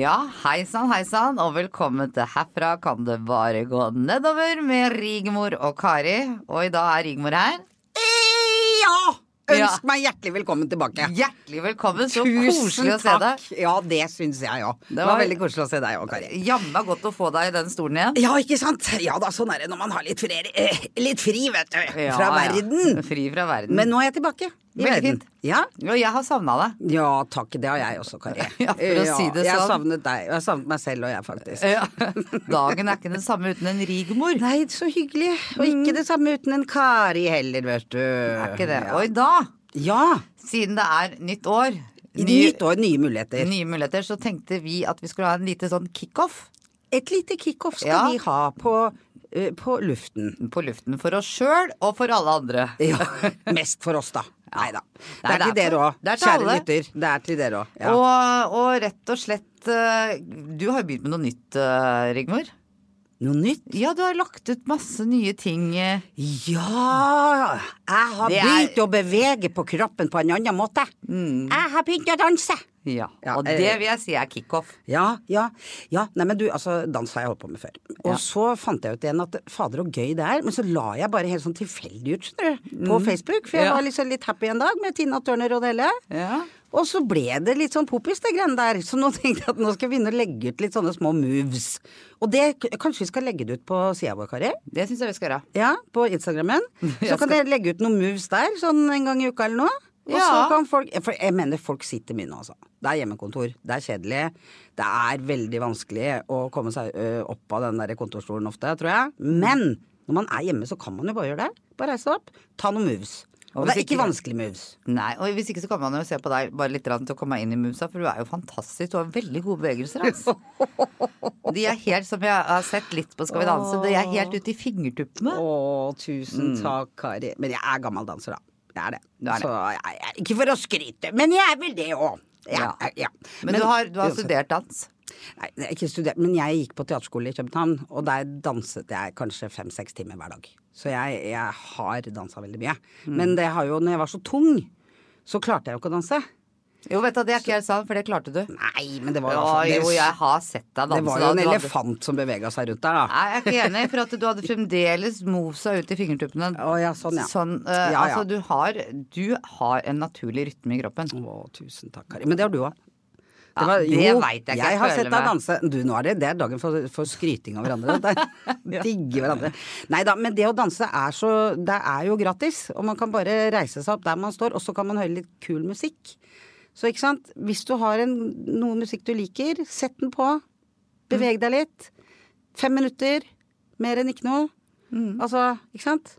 Ja, hei sann, hei sann, og velkommen til Herfra kan det bare gå nedover med Rigmor og Kari. Og i dag er Rigmor her. Ja! Ønsk Ja. meg hjertelig velkommen tilbake. Hjertelig velkommen, så Tusen koselig å se deg. takk. Ja, det syns jeg òg. Det, Det var veldig koselig å se deg òg, Kari. Jammen godt å få deg i den stolen igjen. Ja, ikke sant? Ja da, sånn er det når man har litt, fri- eh, litt fri, vet du. Ja, Fra ja. verden. Fri fra verden. Men nå er jeg tilbake i Veldig verden. fint. Ja? Og jeg har savna deg. ja, takk. Det har jeg også, Kari. Ja, for å si det Jeg har sånn. savnet deg. Jeg har savnet meg selv og jeg, faktisk. Ja. Dagen er ikke den samme uten en Rigmor. Nei, så hyggelig. Og ikke det samme uten en Kari heller, vet du. Er ikke det. Ja. Og i dag, ja. siden det er nytt år, ny- nytt år, nye muligheter. nye muligheter, så tenkte vi at vi skulle ha en lite sånn kickoff Et lite kickoff skal Ja. vi ha på, eh, på luften. på luften for oss sjøl og for alle andre. Ja, mest for oss, da. Nei da. Det er til er dere òg. Kjære lytter. Det er til dere òg. Ja. Og, og rett og slett eh, Du har jo begynt med noe nytt, eh, Rigmor. Noe nytt? Ja, du har lagt ut masse nye ting. eh. Ja! Jeg har er- begynt å bevege på kroppen på en annen måte. Jeg har begynt å danse. Ja, Og eh, det vil jeg si er kickoff. Ja, ja. ja. Nei, men du, altså, dans har jeg holdt på med før. Og Ja. så fant jeg ut igjen at fader og gøy det er. Men så la jeg bare helt sånn tilfeldig ut, skjønner du. På Facebook. For jeg var liksom litt happy en dag med Tina Turner og det hele. Ja. Og så ble det litt sånn popis, det greiene der. Så nå tenkte jeg at nå skal jeg begynne å legge ut litt sånne små moves. Og det kanskje vi skal legge det ut på sida vår, Kari? Det syns jeg vi skal gjøre. Ja, på Instagrammen. Så kan dere legge ut noen moves der, sånn en gang i uka eller noe. Og så Ja. kan folk For jeg mener folk sitter mye nå, altså. Det er hjemmekontor. Det er kjedelig. Det er veldig vanskelig å komme seg opp av den der kontorstolen ofte, tror jeg. Men når man er hjemme, så kan man jo bare gjøre det. Bare reise opp, ta noen moves. Og Og det er ikke ikke- vanskelig moves. Nei, og Hvis ikke så kommer man jo se på deg bare litt til å komme inn i movesa, for du er jo fantastisk. Du har veldig gode bevegelser. Altså. De er helt som jeg har sett litt på Skal vi danse, de er helt ute i fingertuppene. Å, tusen takk, Kari. Men jeg er gammel danser, da. Jeg er det. Er det. Så jeg, jeg, ikke for å skryte, men jeg er vel det òg. Ja, Ja. Men, Men, du har, du har studert dans? Nei, ikke studert, men jeg gikk på teaterskole i København, og der danset jeg kanskje fem-seks timer hver dag. Så jeg, jeg har dansa veldig mye. Mm. Men det har jo, når jeg var så tung, så klarte jeg jo ikke å danse. Jo, vet du, det er ikke helt sant, for det klarte du. Nei, men det var, jo, det, jo, jeg har sett deg danse. det var jo en elefant hadde- som bevega seg rundt der, da. Nei, jeg er ikke enig, for at du hadde fremdeles mosa ut i fingertuppene. Å ja, sånn ja. Sånn, uh, Ja, ja. Altså, du har, du har en naturlig rytme i kroppen. Å, tusen takk, Kari. Men det har du òg. Ja, det vet jeg ikke, jeg har sett deg danse. Du, nå er det, det er dagen for, for skryting av hverandre. Det er- Digge hverandre. Nei da, men det å danse er så Det er jo gratis. Og man kan bare reise seg opp der man står, og så kan man høre litt kul musikk. Så ikke sant. Hvis du har en, noe musikk du liker, sett den på. Beveg deg litt. Fem minutter. Mer enn ikke noe. Altså, ikke sant.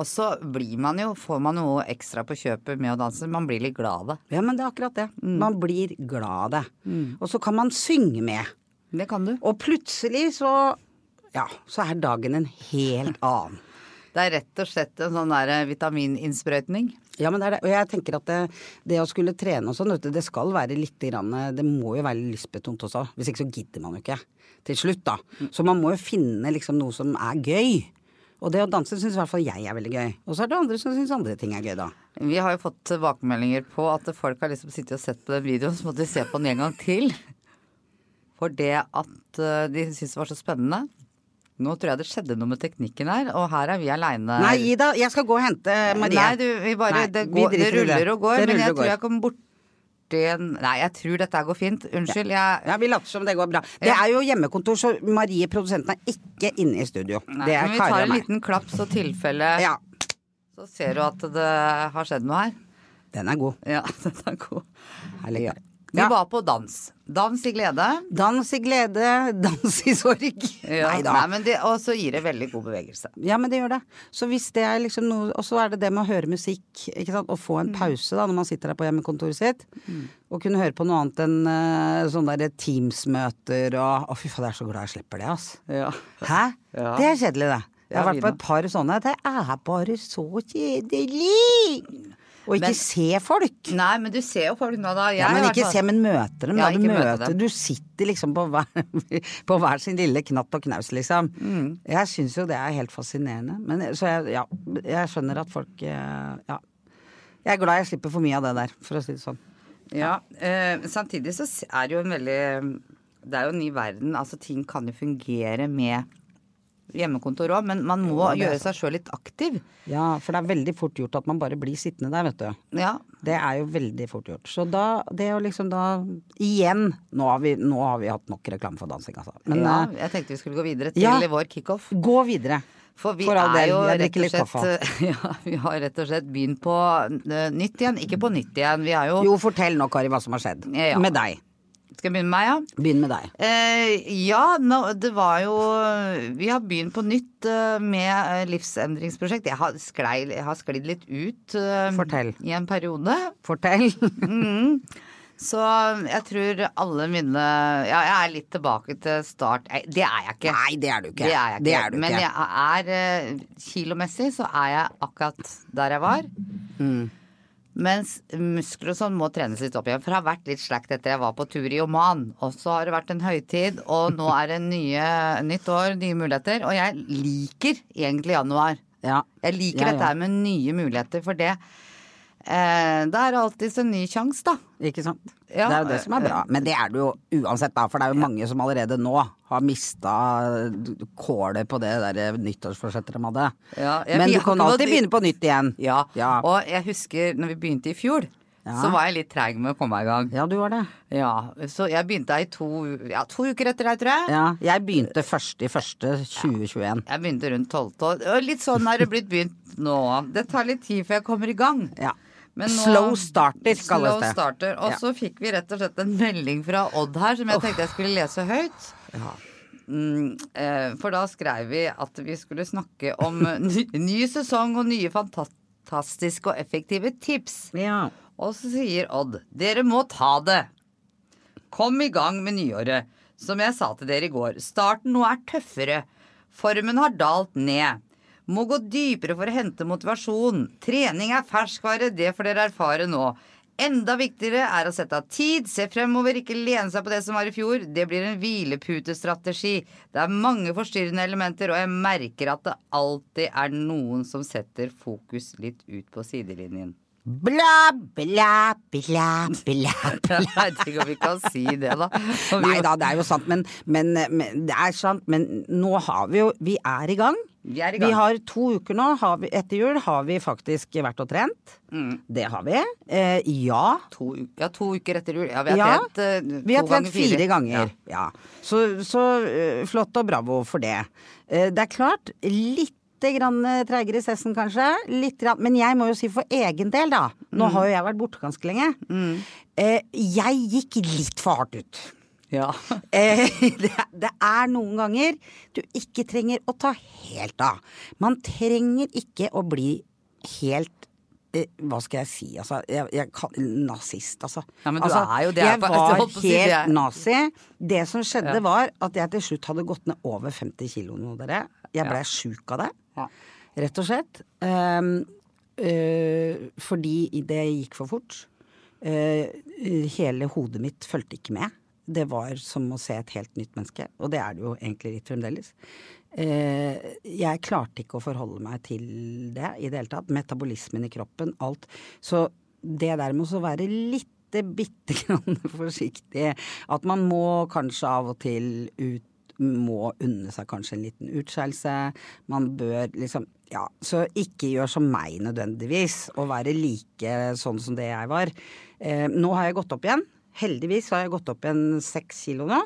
Og så blir man jo, får man noe ekstra på kjøpet med å danse. Man blir litt glad av det. Ja, men det er akkurat det. Mm. Man blir glad av det. Og så kan man synge med. Det kan du. Og plutselig så Ja, så er dagen en helt annen. Det er rett og slett en sånn der vitamininnsprøytning. Ja, men det er det. Og jeg tenker at det, det å skulle trene og sånn, det skal være litt grann, Det må jo være lystbetont også. Hvis ikke så gidder man jo ikke. Til slutt, da. Så man må jo finne liksom noe som er gøy. Og det å danse syns i hvert fall jeg er veldig gøy. Og så er det andre som syns andre ting er gøy, da. Vi har jo fått tilbakemeldinger på at folk har liksom sittet og sett på den videoen, så måtte de se på den en gang til. For det at eh, de syntes det var så spennende. Nå tror jeg det skjedde noe med teknikken her, og her er vi aleine. Nei, Ida, jeg skal gå og hente Marie. Nei, du, vi bare, Nei, det, vi går, driter det. ruller og går, Det men jeg tror jeg kom borti en Nei, jeg tror dette går fint. Unnskyld, jeg Ja, vi later som det går bra. Det er jo hjemmekontor, så Marie, produsenten, er ikke inne i studio. Nei, det er men vi tar en liten klapp så tilfelle Ja, Så ser du at det har skjedd noe her. den er god. Ja, den er god. Herlig. Vi Ja. var på dans. Dans i glede. Dans i glede, dans i sorg. Ja, Nei da. Nei, men det, og så gir det veldig god bevegelse. Ja, men det gjør det. Så hvis det er liksom noe Og så er det det med å høre musikk, ikke sant. Og få en pause da når man sitter der på hjemmekontoret sitt. Og kunne høre på noe annet enn uh, sånne der Teams-møter og Å, fy faen, jeg er så glad jeg slipper det, ass. Ja. Hæ? Ja. Det er kjedelig, det. Jeg har vært på et par sånne. Det er bare så kjedelig! Og ikke Men- se folk. Nei, men du ser jo folk nå, da. Jeg Ja, men ikke se, men møter dem. Ja, da. Du møter dem. Du sitter liksom på hver, på hver sin lille knatt og knaus, liksom. Mm. Jeg syns jo det er helt fascinerende. Men, så jeg, ja, jeg skjønner at folk eh, Ja. Jeg er glad jeg slipper for mye av det der, for å si det sånn. Ja, eh, samtidig så er det jo en veldig det er jo en ny verden. Altså ting kan jo fungere med hjemmekontor òg, men man må er gjøre seg sjøl litt aktiv. Ja, for det er veldig fort gjort at man bare blir sittende der, vet du. Ja. Det er jo veldig fort gjort. Så da, det å liksom da Igjen, nå har vi, nå har vi hatt nok reklame for dansing, altså. Men ja, eh, jeg tenkte vi skulle gå videre til ja. vår kickoff. gå videre. For vi For er jo rett og slett. Ja, vi har rett og slett begynt på eh, nytt igjen. Ikke på nytt igjen. Vi er jo Jo, fortell nå, Kari, hva som har skjedd. Ja, ja. Med deg. Skal jeg begynne med meg, ja? Begynn med deg. Eh, ja, no, det var jo Vi har begynt på nytt uh, med eh, livsendringsprosjekt. Jeg har, sklei, jeg har sklidd litt ut uh, Fortell. i en periode. Fortell. Så jeg tror alle mine Ja, jeg er litt tilbake til start. Det er jeg ikke. Nei, det er du ikke. Det er jeg ikke. Det er du Men ikke. jeg er kilomessig så er jeg akkurat der jeg var. Mm. Mens muskler og sånn må trenes litt opp igjen. For det har vært litt slakt etter jeg var på tur i Oman. Og så har det vært en høytid, og nå er det nye, nytt år, nye muligheter. Og jeg liker egentlig januar. Ja. Jeg liker Ja, ja. dette her med nye muligheter, for det eh, Det er alltids en ny sjanse, da. Ikke sant? Ja, det er jo det som er bra. Men det er det jo uansett, da. For det er jo mange som allerede nå har mista kålet på det der nyttårsforsettet de hadde. Ja, jeg- Men du kan alltid begynne på nytt igjen. Ja. Ja. Og jeg husker når vi begynte i fjor, så var jeg litt treig med å komme meg i gang. Ja, du var det. Ja, Så jeg begynte i to, ja, to uker etter deg, tror jeg. Ja. Jeg begynte første i første 2021. Jeg begynte rundt tolvte år. Og Litt sånn er det blitt begynt nå. Det tar litt tid før jeg kommer i gang. Ja. Men nå- Slow starter kalles Slow det. starter. Og Ja. så fikk vi rett og slett en melding fra Odd her som jeg tenkte jeg skulle lese høyt. Mm, eh, for da skrev vi at vi skulle snakke om ny, ny sesong og nye fantastiske og effektive tips. Ja. Og så sier Odd, dere må ta det. Kom i gang med nyåret. Som jeg sa til dere i går, starten nå er tøffere. Formen har dalt ned. Må gå dypere for å hente motivasjon. Trening er ferskvare, det får dere erfare nå. Enda viktigere er å sette av tid, se fremover, ikke lene seg på det som var i fjor. Det blir en hvileputestrategi. Det er mange forstyrrende elementer, og jeg merker at det alltid er noen som setter fokus litt ut på sidelinjen. Bla, bla, bla, bla. Jeg vet ikke om vi kan si det, da. Nei da, det er jo sant, men, men, men det er sant. Men nå har vi jo Vi er i gang. Vi er i gang. Vi har to uker nå. Har vi, etter jul har vi faktisk vært og trent. Mm. Det har vi. Eh, ja. To, ja, to uker etter jul. Ja, vi har Ja, trent eh, Vi har trent ganger fire ganger. Ja. Så, så uh, flott og bravo for det. Eh, det er klart, litt grann eh, treigere i sessen kanskje. Litt grann, men jeg må jo si for egen del, da. Mm. Nå har jo jeg vært borte ganske lenge. Eh, jeg gikk litt for hardt ut. Ja. Eh, det, er noen ganger du ikke trenger å ta helt av. Man trenger ikke å bli helt eh, hva skal jeg si, altså jeg, jeg, Nazist, altså. Ja, men du altså er jo det. Jeg var si helt det. nazi. Det som skjedde, Ja. var at jeg til slutt hadde gått ned over 50 kilo nå, dere. Jeg blei sjuk av det. Ja. Rett og slett. Um, uh, fordi det gikk for fort. Uh, hele hodet mitt fulgte ikke med. Det var som å se et helt nytt menneske, og det er det jo egentlig litt fremdeles. Eh, jeg klarte ikke å forholde meg til det i det hele tatt. Metabolismen i kroppen, alt. Så det der med å være litt bitte grann forsiktig, at man må kanskje av og til ut må unne seg kanskje en liten utskeielse. Man bør liksom Ja, så ikke gjør som meg nødvendigvis, og være like sånn som det jeg var. Eh, nå har jeg gått opp igjen. Heldigvis har jeg gått opp en seks kilo nå.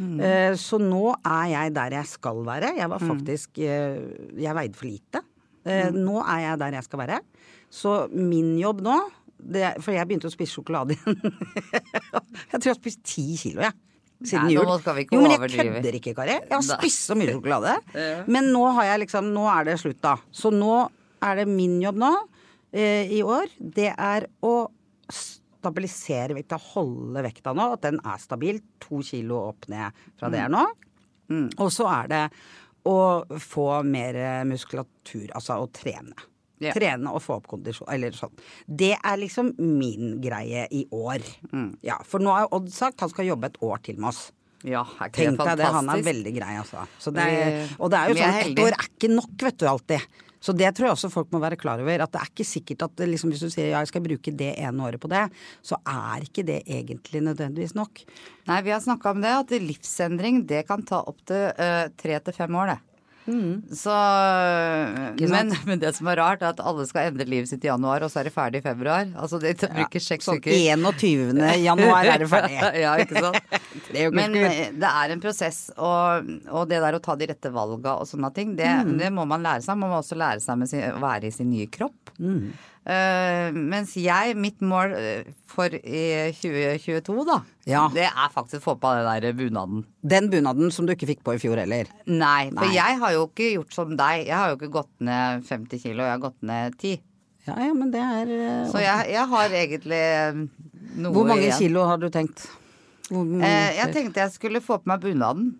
Eh, så nå er jeg der jeg skal være. Jeg var faktisk eh, Jeg veide for lite. Mm. Nå er jeg der jeg skal være. Så min jobb nå det, For jeg begynte å spise sjokolade igjen. jeg tror jeg har spist ti kilo, jeg. Siden Nei, nå skal vi ikke jo, men jeg overdrive. kødder ikke, Kari. Jeg har spist så mye sjokolade. Men nå har jeg liksom Nå er det slutt, da. Så nå er det min jobb nå, eh, i år, det er å stabilisere vekta, holde vekta nå, at den er stabil. To kilo opp ned fra det er nå. Og så er det å få mer muskulatur, altså å trene. Yeah. Trene og få opp kondisjon, eller sånn. Det er liksom min greie i år. Ja, for nå har Odd sagt han skal jobbe et år til med oss. ja, er Tenk det deg det, han er veldig grei, altså. Så det, og det er jo sånn, ett år er ikke nok, vet du, alltid. Så det tror jeg også folk må være klar over. At det er ikke sikkert at liksom, hvis du sier ja, jeg skal bruke det ene året på det, så er ikke det egentlig nødvendigvis nok. Nei, vi har snakka om det, at livsendring det kan ta opptil uh, tre til fem år, det. Så men, men det som er rart, er at alle skal endre livet sitt i januar, og så er det ferdig i februar. Altså det bruker seks Sånn uker. 21. januar er det ferdig. ja, ikke sant. det Men eh, det er en prosess, og, og det der å ta de rette valga og sånne ting, det, Mm. det må man lære seg. Man må også lære seg å være i sin nye kropp. Mm. Eh, mens jeg, mitt mål eh, for i 2022, da, Ja. det er faktisk å få på den der bunaden. Den bunaden som du ikke fikk på i fjor heller. Nei, for Nei. jeg har jo ikke gjort som deg. Jeg har jo ikke gått ned 50 kilo, jeg har gått ned 10. Ja ja, men det er eh, Så jeg, jeg har egentlig noe Hvor mange igjen. kilo har du tenkt? Eh, jeg tenkte jeg skulle få på meg bunaden.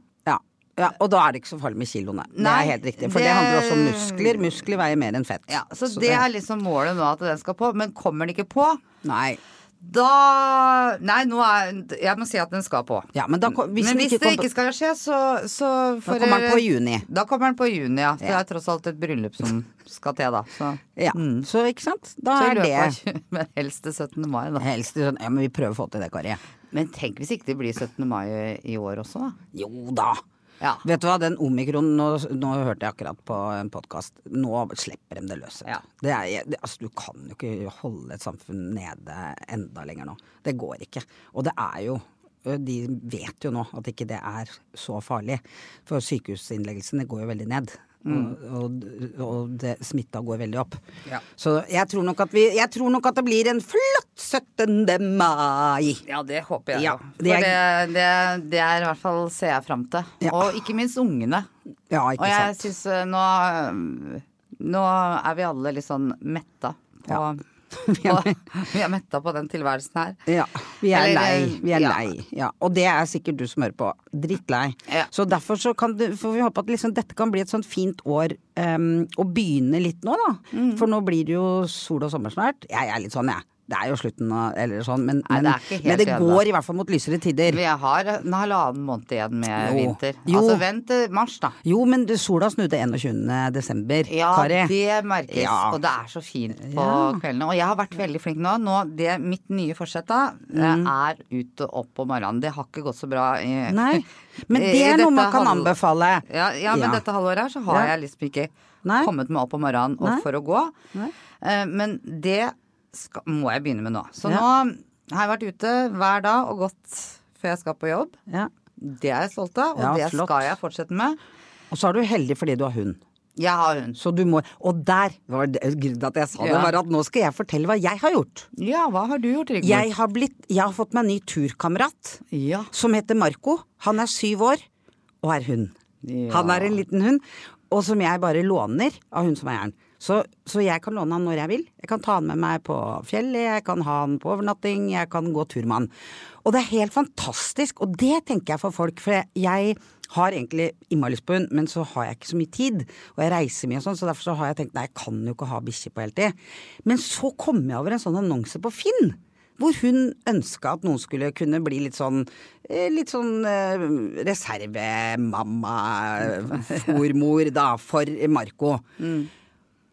Ja. Og da er det ikke så farlig med kiloene. det Nei, er helt riktig. For det, det- handler også om muskler. Muskler veier mer enn fett. Ja, så, det er liksom målet nå, at den skal på. Men kommer den ikke på, Nei. da Nei, nå er Jeg må si at den skal på. Ja, men da, hvis men hvis ikke det ikke skal skje, så, så Da kommer den på juni. Da kommer den på juni, ja. For Ja. det er tross alt et bryllup som skal til, da. Så, Ja, så ikke sant. Da så er det Men helst til 17. mai, da. helst sånn Ja, men vi prøver å få til det, Kari. Men tenk hvis ikke det blir 17. mai i år også, da. Jo da. Ja. Vet du hva, den omikron Nå, nå hørte jeg akkurat på en podkast. Nå slipper de det løs. Ja. Det er, det, altså, du kan jo ikke holde et samfunn nede enda lenger nå. Det går ikke. Og det er jo De vet jo nå at ikke det er så farlig. For sykehusinnleggelsene går jo veldig ned. Og, og, og det, smitta går veldig opp. Ja. Så jeg tror, nok at vi, jeg tror nok at det blir en flott 17. mai. Ja, det håper jeg Ja, det For det, er- det, er i hvert fall ser jeg fram til. Ja. Og ikke minst ungene. Ja, Og jeg syns eh, nå eh, Nå er vi alle litt sånn metta på, Ja. er, Vi er metta på den tilværelsen her. Ja, vi er Eller, lei. Vi er ja. lei. Ja. Og det er sikkert du som hører på. Drittlei. Ja. Så derfor så kan du, får vi håpe at liksom dette kan bli et sånt fint år um, å begynne litt nå, da. Mm. For nå blir det jo sol og sommer snart. Jeg er litt sånn, jeg. Det er jo slutten av eller sånn, men, Nei, men, det men det går i hvert fall mot lysere tider. Vi har en halvannen måned igjen med Jo. vinter. Jo. Altså vent til mars, da. Jo, men du, sola snudde 21. desember, Ja, Kari. det merkes. Ja. Og det er så fint på Ja. kveldene. Og jeg har vært veldig flink nå. nå det, mitt nye forsett da, eh, er ut og opp om morgenen. Det har ikke gått så bra i Mm. Nei. Men det er noe man kan halv- anbefale. Ja, ja men Ja. dette halvåret her så har Ja. jeg liksom ikke Nei. kommet meg opp om morgenen og Nei. for å gå. Nei. Eh, men det skal, må jeg begynne med nå. Så Ja. nå har jeg vært ute hver dag og gått før jeg skal på jobb. Ja. Det er jeg stolt av, og Ja, det flott. skal jeg fortsette med. Og så er du heldig fordi du har hund. Jeg har hund. Så du må Og der var det grunnen til at jeg sa det, var at nå skal jeg fortelle hva jeg har gjort. Ja, hva har du gjort, Rigmor? Jeg har, blitt, jeg har fått meg en ny turkamerat Ja. som heter Marco. Han er syv år og er hund. Han er en liten hund, og som jeg bare låner av hun som er eieren. Så, så jeg kan låne han når jeg vil. Jeg kan ta han med meg på fjellet, jeg kan ha han på overnatting, jeg kan gå tur med han. Og det er helt fantastisk, og det tenker jeg for folk. For jeg har egentlig innmari lyst på hund, men så har jeg ikke så mye tid. Og jeg reiser mye og sånn, så derfor så har jeg tenkt nei, jeg kan jo ikke ha bikkje på heltid. Men så kom jeg over en sånn annonse på Finn. Hvor hun ønska at noen skulle kunne bli litt sånn eh, Litt sånn eh, reservemamma, formor, da, for Marco.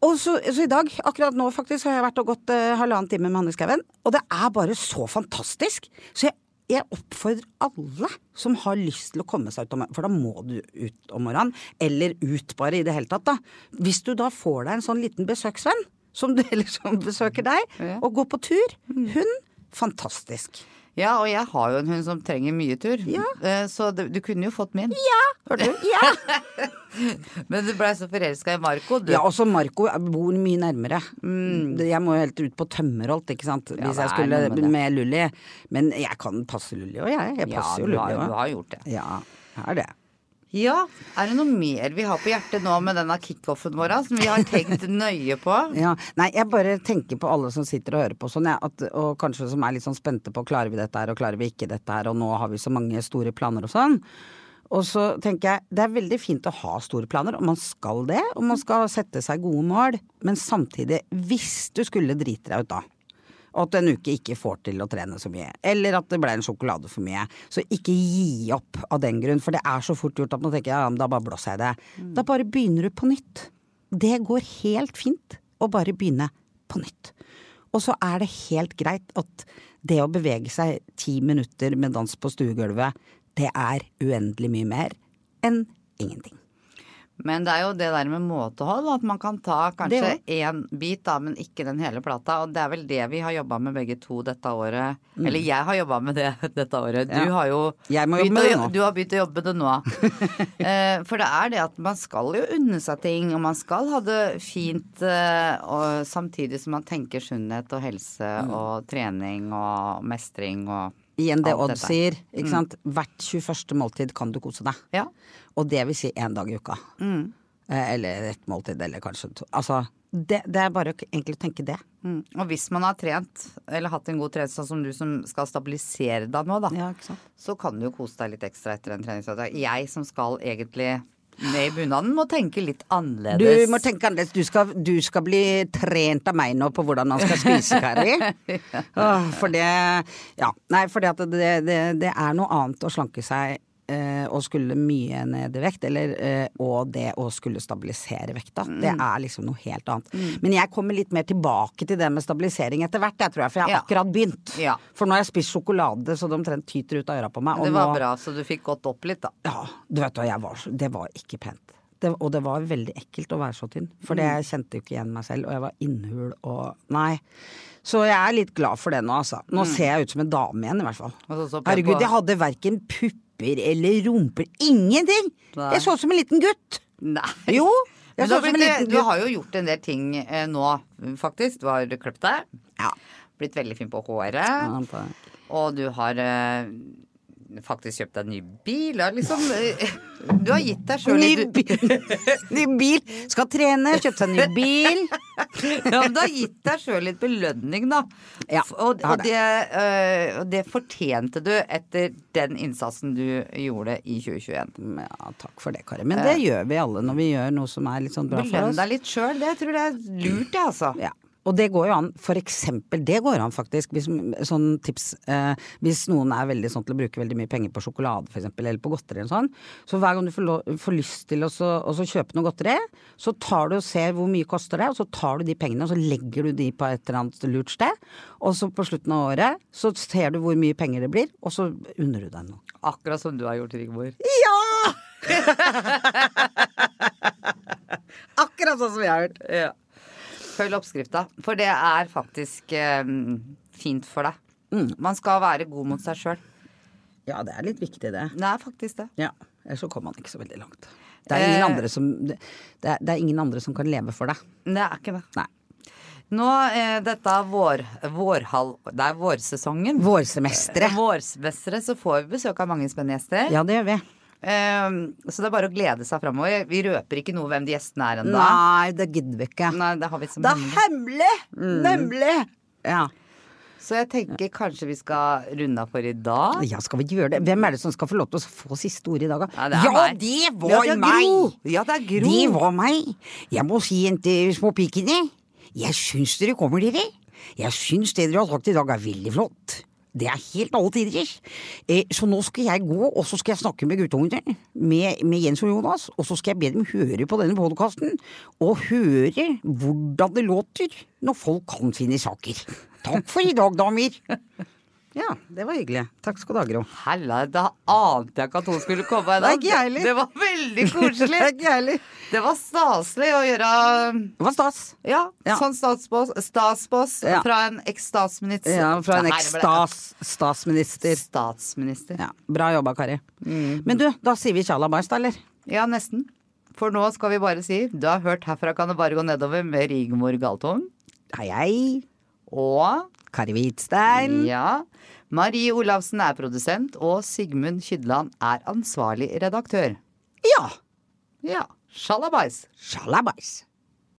Og så, så i dag, akkurat nå faktisk, har jeg vært og gått eh, halvannen time med han skauen. Og det er bare så fantastisk. Så jeg, jeg oppfordrer alle som har lyst til å komme seg ut om For da må du ut om morgenen. Eller ut bare i det hele tatt, da. Hvis du da får deg en sånn liten besøksvenn, som, du, eller som besøker deg, og går på tur. Hun Fantastisk. Ja, og jeg har jo en hund som trenger mye tur. Ja. Eh, Så du, du kunne jo fått min. Ja, hørte du? Ja. Men du blei så forelska i Marco, du. Ja, også Marco bor mye nærmere. Mm. Jeg må jo helt ut på Tømmerholt, ikke sant. Ja, Hvis jeg skulle med med Lully. Men jeg kan passe Lully òg, jeg. Jeg ja, passer jo Lulli òg. Ja, du har gjort det. Ja, er det. Ja, er det noe mer vi har på hjertet nå med denne kickoffen vår som vi har tenkt nøye på? Ja. Nei, jeg bare tenker på alle som sitter og hører på sånn, jeg, at, og kanskje som er litt sånn spente på klarer vi dette her, og klarer vi ikke dette her, og nå har vi så mange store planer og sånn. Og så tenker jeg, det er veldig fint å ha store planer, og man skal det, og man skal sette seg gode mål, men samtidig, hvis du skulle drite deg ut da, og at en uke ikke får til å trene så mye, eller at det ble en sjokolade for mye, så ikke gi opp av den grunn, for det er så fort gjort at man tenker ja, men da bare blåser jeg det. Da bare begynner du på nytt. det går helt fint å bare begynne på nytt. Og så er det helt greit at det å bevege seg ti minutter med dans på stuegulvet, det er uendelig mye mer enn ingenting. Men det er jo det der med måtehold, at man kan ta kanskje én bit, da, men ikke den hele plata. Og det er vel det vi har jobba med begge to dette året. Eller jeg har jobba med det dette året. Du Mm. Ja. har jo begynt å-. Du har begynt å jobbe med det nå. Eh, For det er det at man skal jo unne seg ting, og man skal ha det fint eh, og samtidig som man tenker sunnhet og helse Mm. og trening og mestring og Igjen det Odd. Mm. sier, ikke sant. Hvert 21. måltid kan du kose deg. Ja. Og det vil si én dag i uka. Mm. Eh, Eller ett måltid, eller kanskje to. Altså, det, det er bare egentlig å tenke det. Mm. Og hvis man har trent, eller hatt en god trening, sånn som du som skal stabilisere deg nå, da. Ja, ikke sant. så kan du jo kose deg litt ekstra etter en treningsdag. Jeg som skal egentlig ned i bunaden, må tenke litt annerledes. Du må tenke annerledes. Du skal, du skal bli trent av meg nå på hvordan man skal spise, curry. For det Ja. Nei, for det, det, det er noe annet å slanke seg eh, å skulle mye ned i vekt, eller, eh, og det å skulle stabilisere vekta. Det Mm. er liksom noe helt annet. Men jeg kommer litt mer tilbake til det med stabilisering etter hvert, jeg tror jeg, for jeg har Ja. akkurat begynt. Ja. For nå har jeg spist sjokolade så det omtrent tyter ut av øra på meg. Det var nå- bra, så du fikk gått opp litt, da. ja, du vet hva, jeg var, det var ikke pent. Det, og det var veldig ekkelt å være så tynn. For det, jeg kjente jo ikke igjen meg selv, og jeg var innhul og Nei. Så jeg er litt glad for det nå, altså. Nå ser jeg ut som en dame igjen, i hvert fall. Så så Herregud, jeg hadde verken pupper eller rumper. Ingenting! Nei. Jeg så ut som en liten gutt. Nei. Jo! Jeg så ut som en liten gutt. du har jo gjort en del ting eh, nå, faktisk. Du har klippet deg. Ja. Blitt veldig fin på håret. Ja. Og du har eh, faktisk kjøpt deg en ny bil. Liksom eh, Du har gitt deg sjøl Ny litt bil. ny bil. Skal trene, kjøpt seg ny bil. Ja, men du har gitt deg sjøl litt belønning, da. Ja, og, og, det, øh, det fortjente du etter den innsatsen du gjorde i 2021. Ja, takk for det, Kari. Men det gjør vi alle når vi gjør noe som er litt sånn bra for oss. Belønn deg litt sjøl. Det tror jeg er lurt, det, altså. Ja. Og det går jo an, for eksempel, det går an faktisk, hvis, sånn tips, eh, hvis noen er veldig sånn til å bruke veldig mye penger på sjokolade for eksempel, eller på godteri eller sånn, så hver gang du får, lov, får lyst til å så, kjøpe noe godteri, så tar du og ser hvor mye koster det, og så tar du de pengene og så legger du de på et eller annet lurt sted, og så på slutten av året så ser du hvor mye penger det blir, og så unner du deg noe. Akkurat som du har gjort, Rigmor. Ja! Akkurat sånn som jeg har gjort. Ja. Følg oppskrifta, for det er faktisk eh, fint for deg. Mm. Man skal være god mot seg sjøl. Ja, det er litt viktig det. Det er faktisk det. Ja, ellers så kommer man ikke så veldig langt. Det er ingen, Eh. andre, som, det, det er, det er ingen andre som kan leve for deg. Det er ikke det. Nei. Nå er dette vår, vårhal... Det er vårsesongen. Vårsemesteret. Vårsemesteret så får vi besøk av mange spennende gjester. Ja, det gjør vi. Ehm, så det er bare å glede seg framover. Vi røper ikke noe hvem de gjestene er ennå. Nei, det gidder vi ikke. Nei, det har vi Det er hemmelig. Mm. Nemlig! Ja. Så jeg tenker kanskje vi skal runde av for i dag. ja, skal vi gjøre det? Hvem er det som skal få lov til å få siste ord i dag, da? Ja, det meg. det Ja, var det er meg! Ja, det er Gro. Det var meg. Jeg må si, jenter, små pikene, jeg syns dere kommer, dere. Jeg syns det dere har sagt i dag er veldig flott. Det er helt alle tider. Eh, så nå skal jeg gå, og så skal jeg snakke med guttungene, med, med Jens og Jonas, og så skal jeg be dem høre på denne podkasten, og høre hvordan det låter når folk kan finne saker. Takk for i dag, damer. Ja, det var hyggelig. Takk skal du ha, Gro. Hella, da ante jeg ikke at hun skulle komme. Ikke jeg heller. Det var veldig koselig. Ikke jeg heller. Det var staselig å gjøre Det var stas. Ja, Ja. sånn statsboss, statsboss Ja. fra en eks-statsminister. Ja, fra en Nei, eks-stas-statsminister. Statsminister. Ja, bra jobba, Kari. Men du, da sier vi tjalabais, da, eller? Ja, nesten. For nå skal vi bare si du har hørt 'Herfra kan det bare gå nedover' med Rigmor Galtung. Hei, hei. Og Kari Hvitstein. ja, Marie Olavsen er produsent, og Sigmund Kydland er ansvarlig redaktør. Ja. Ja, sjalabais. Sjalabais.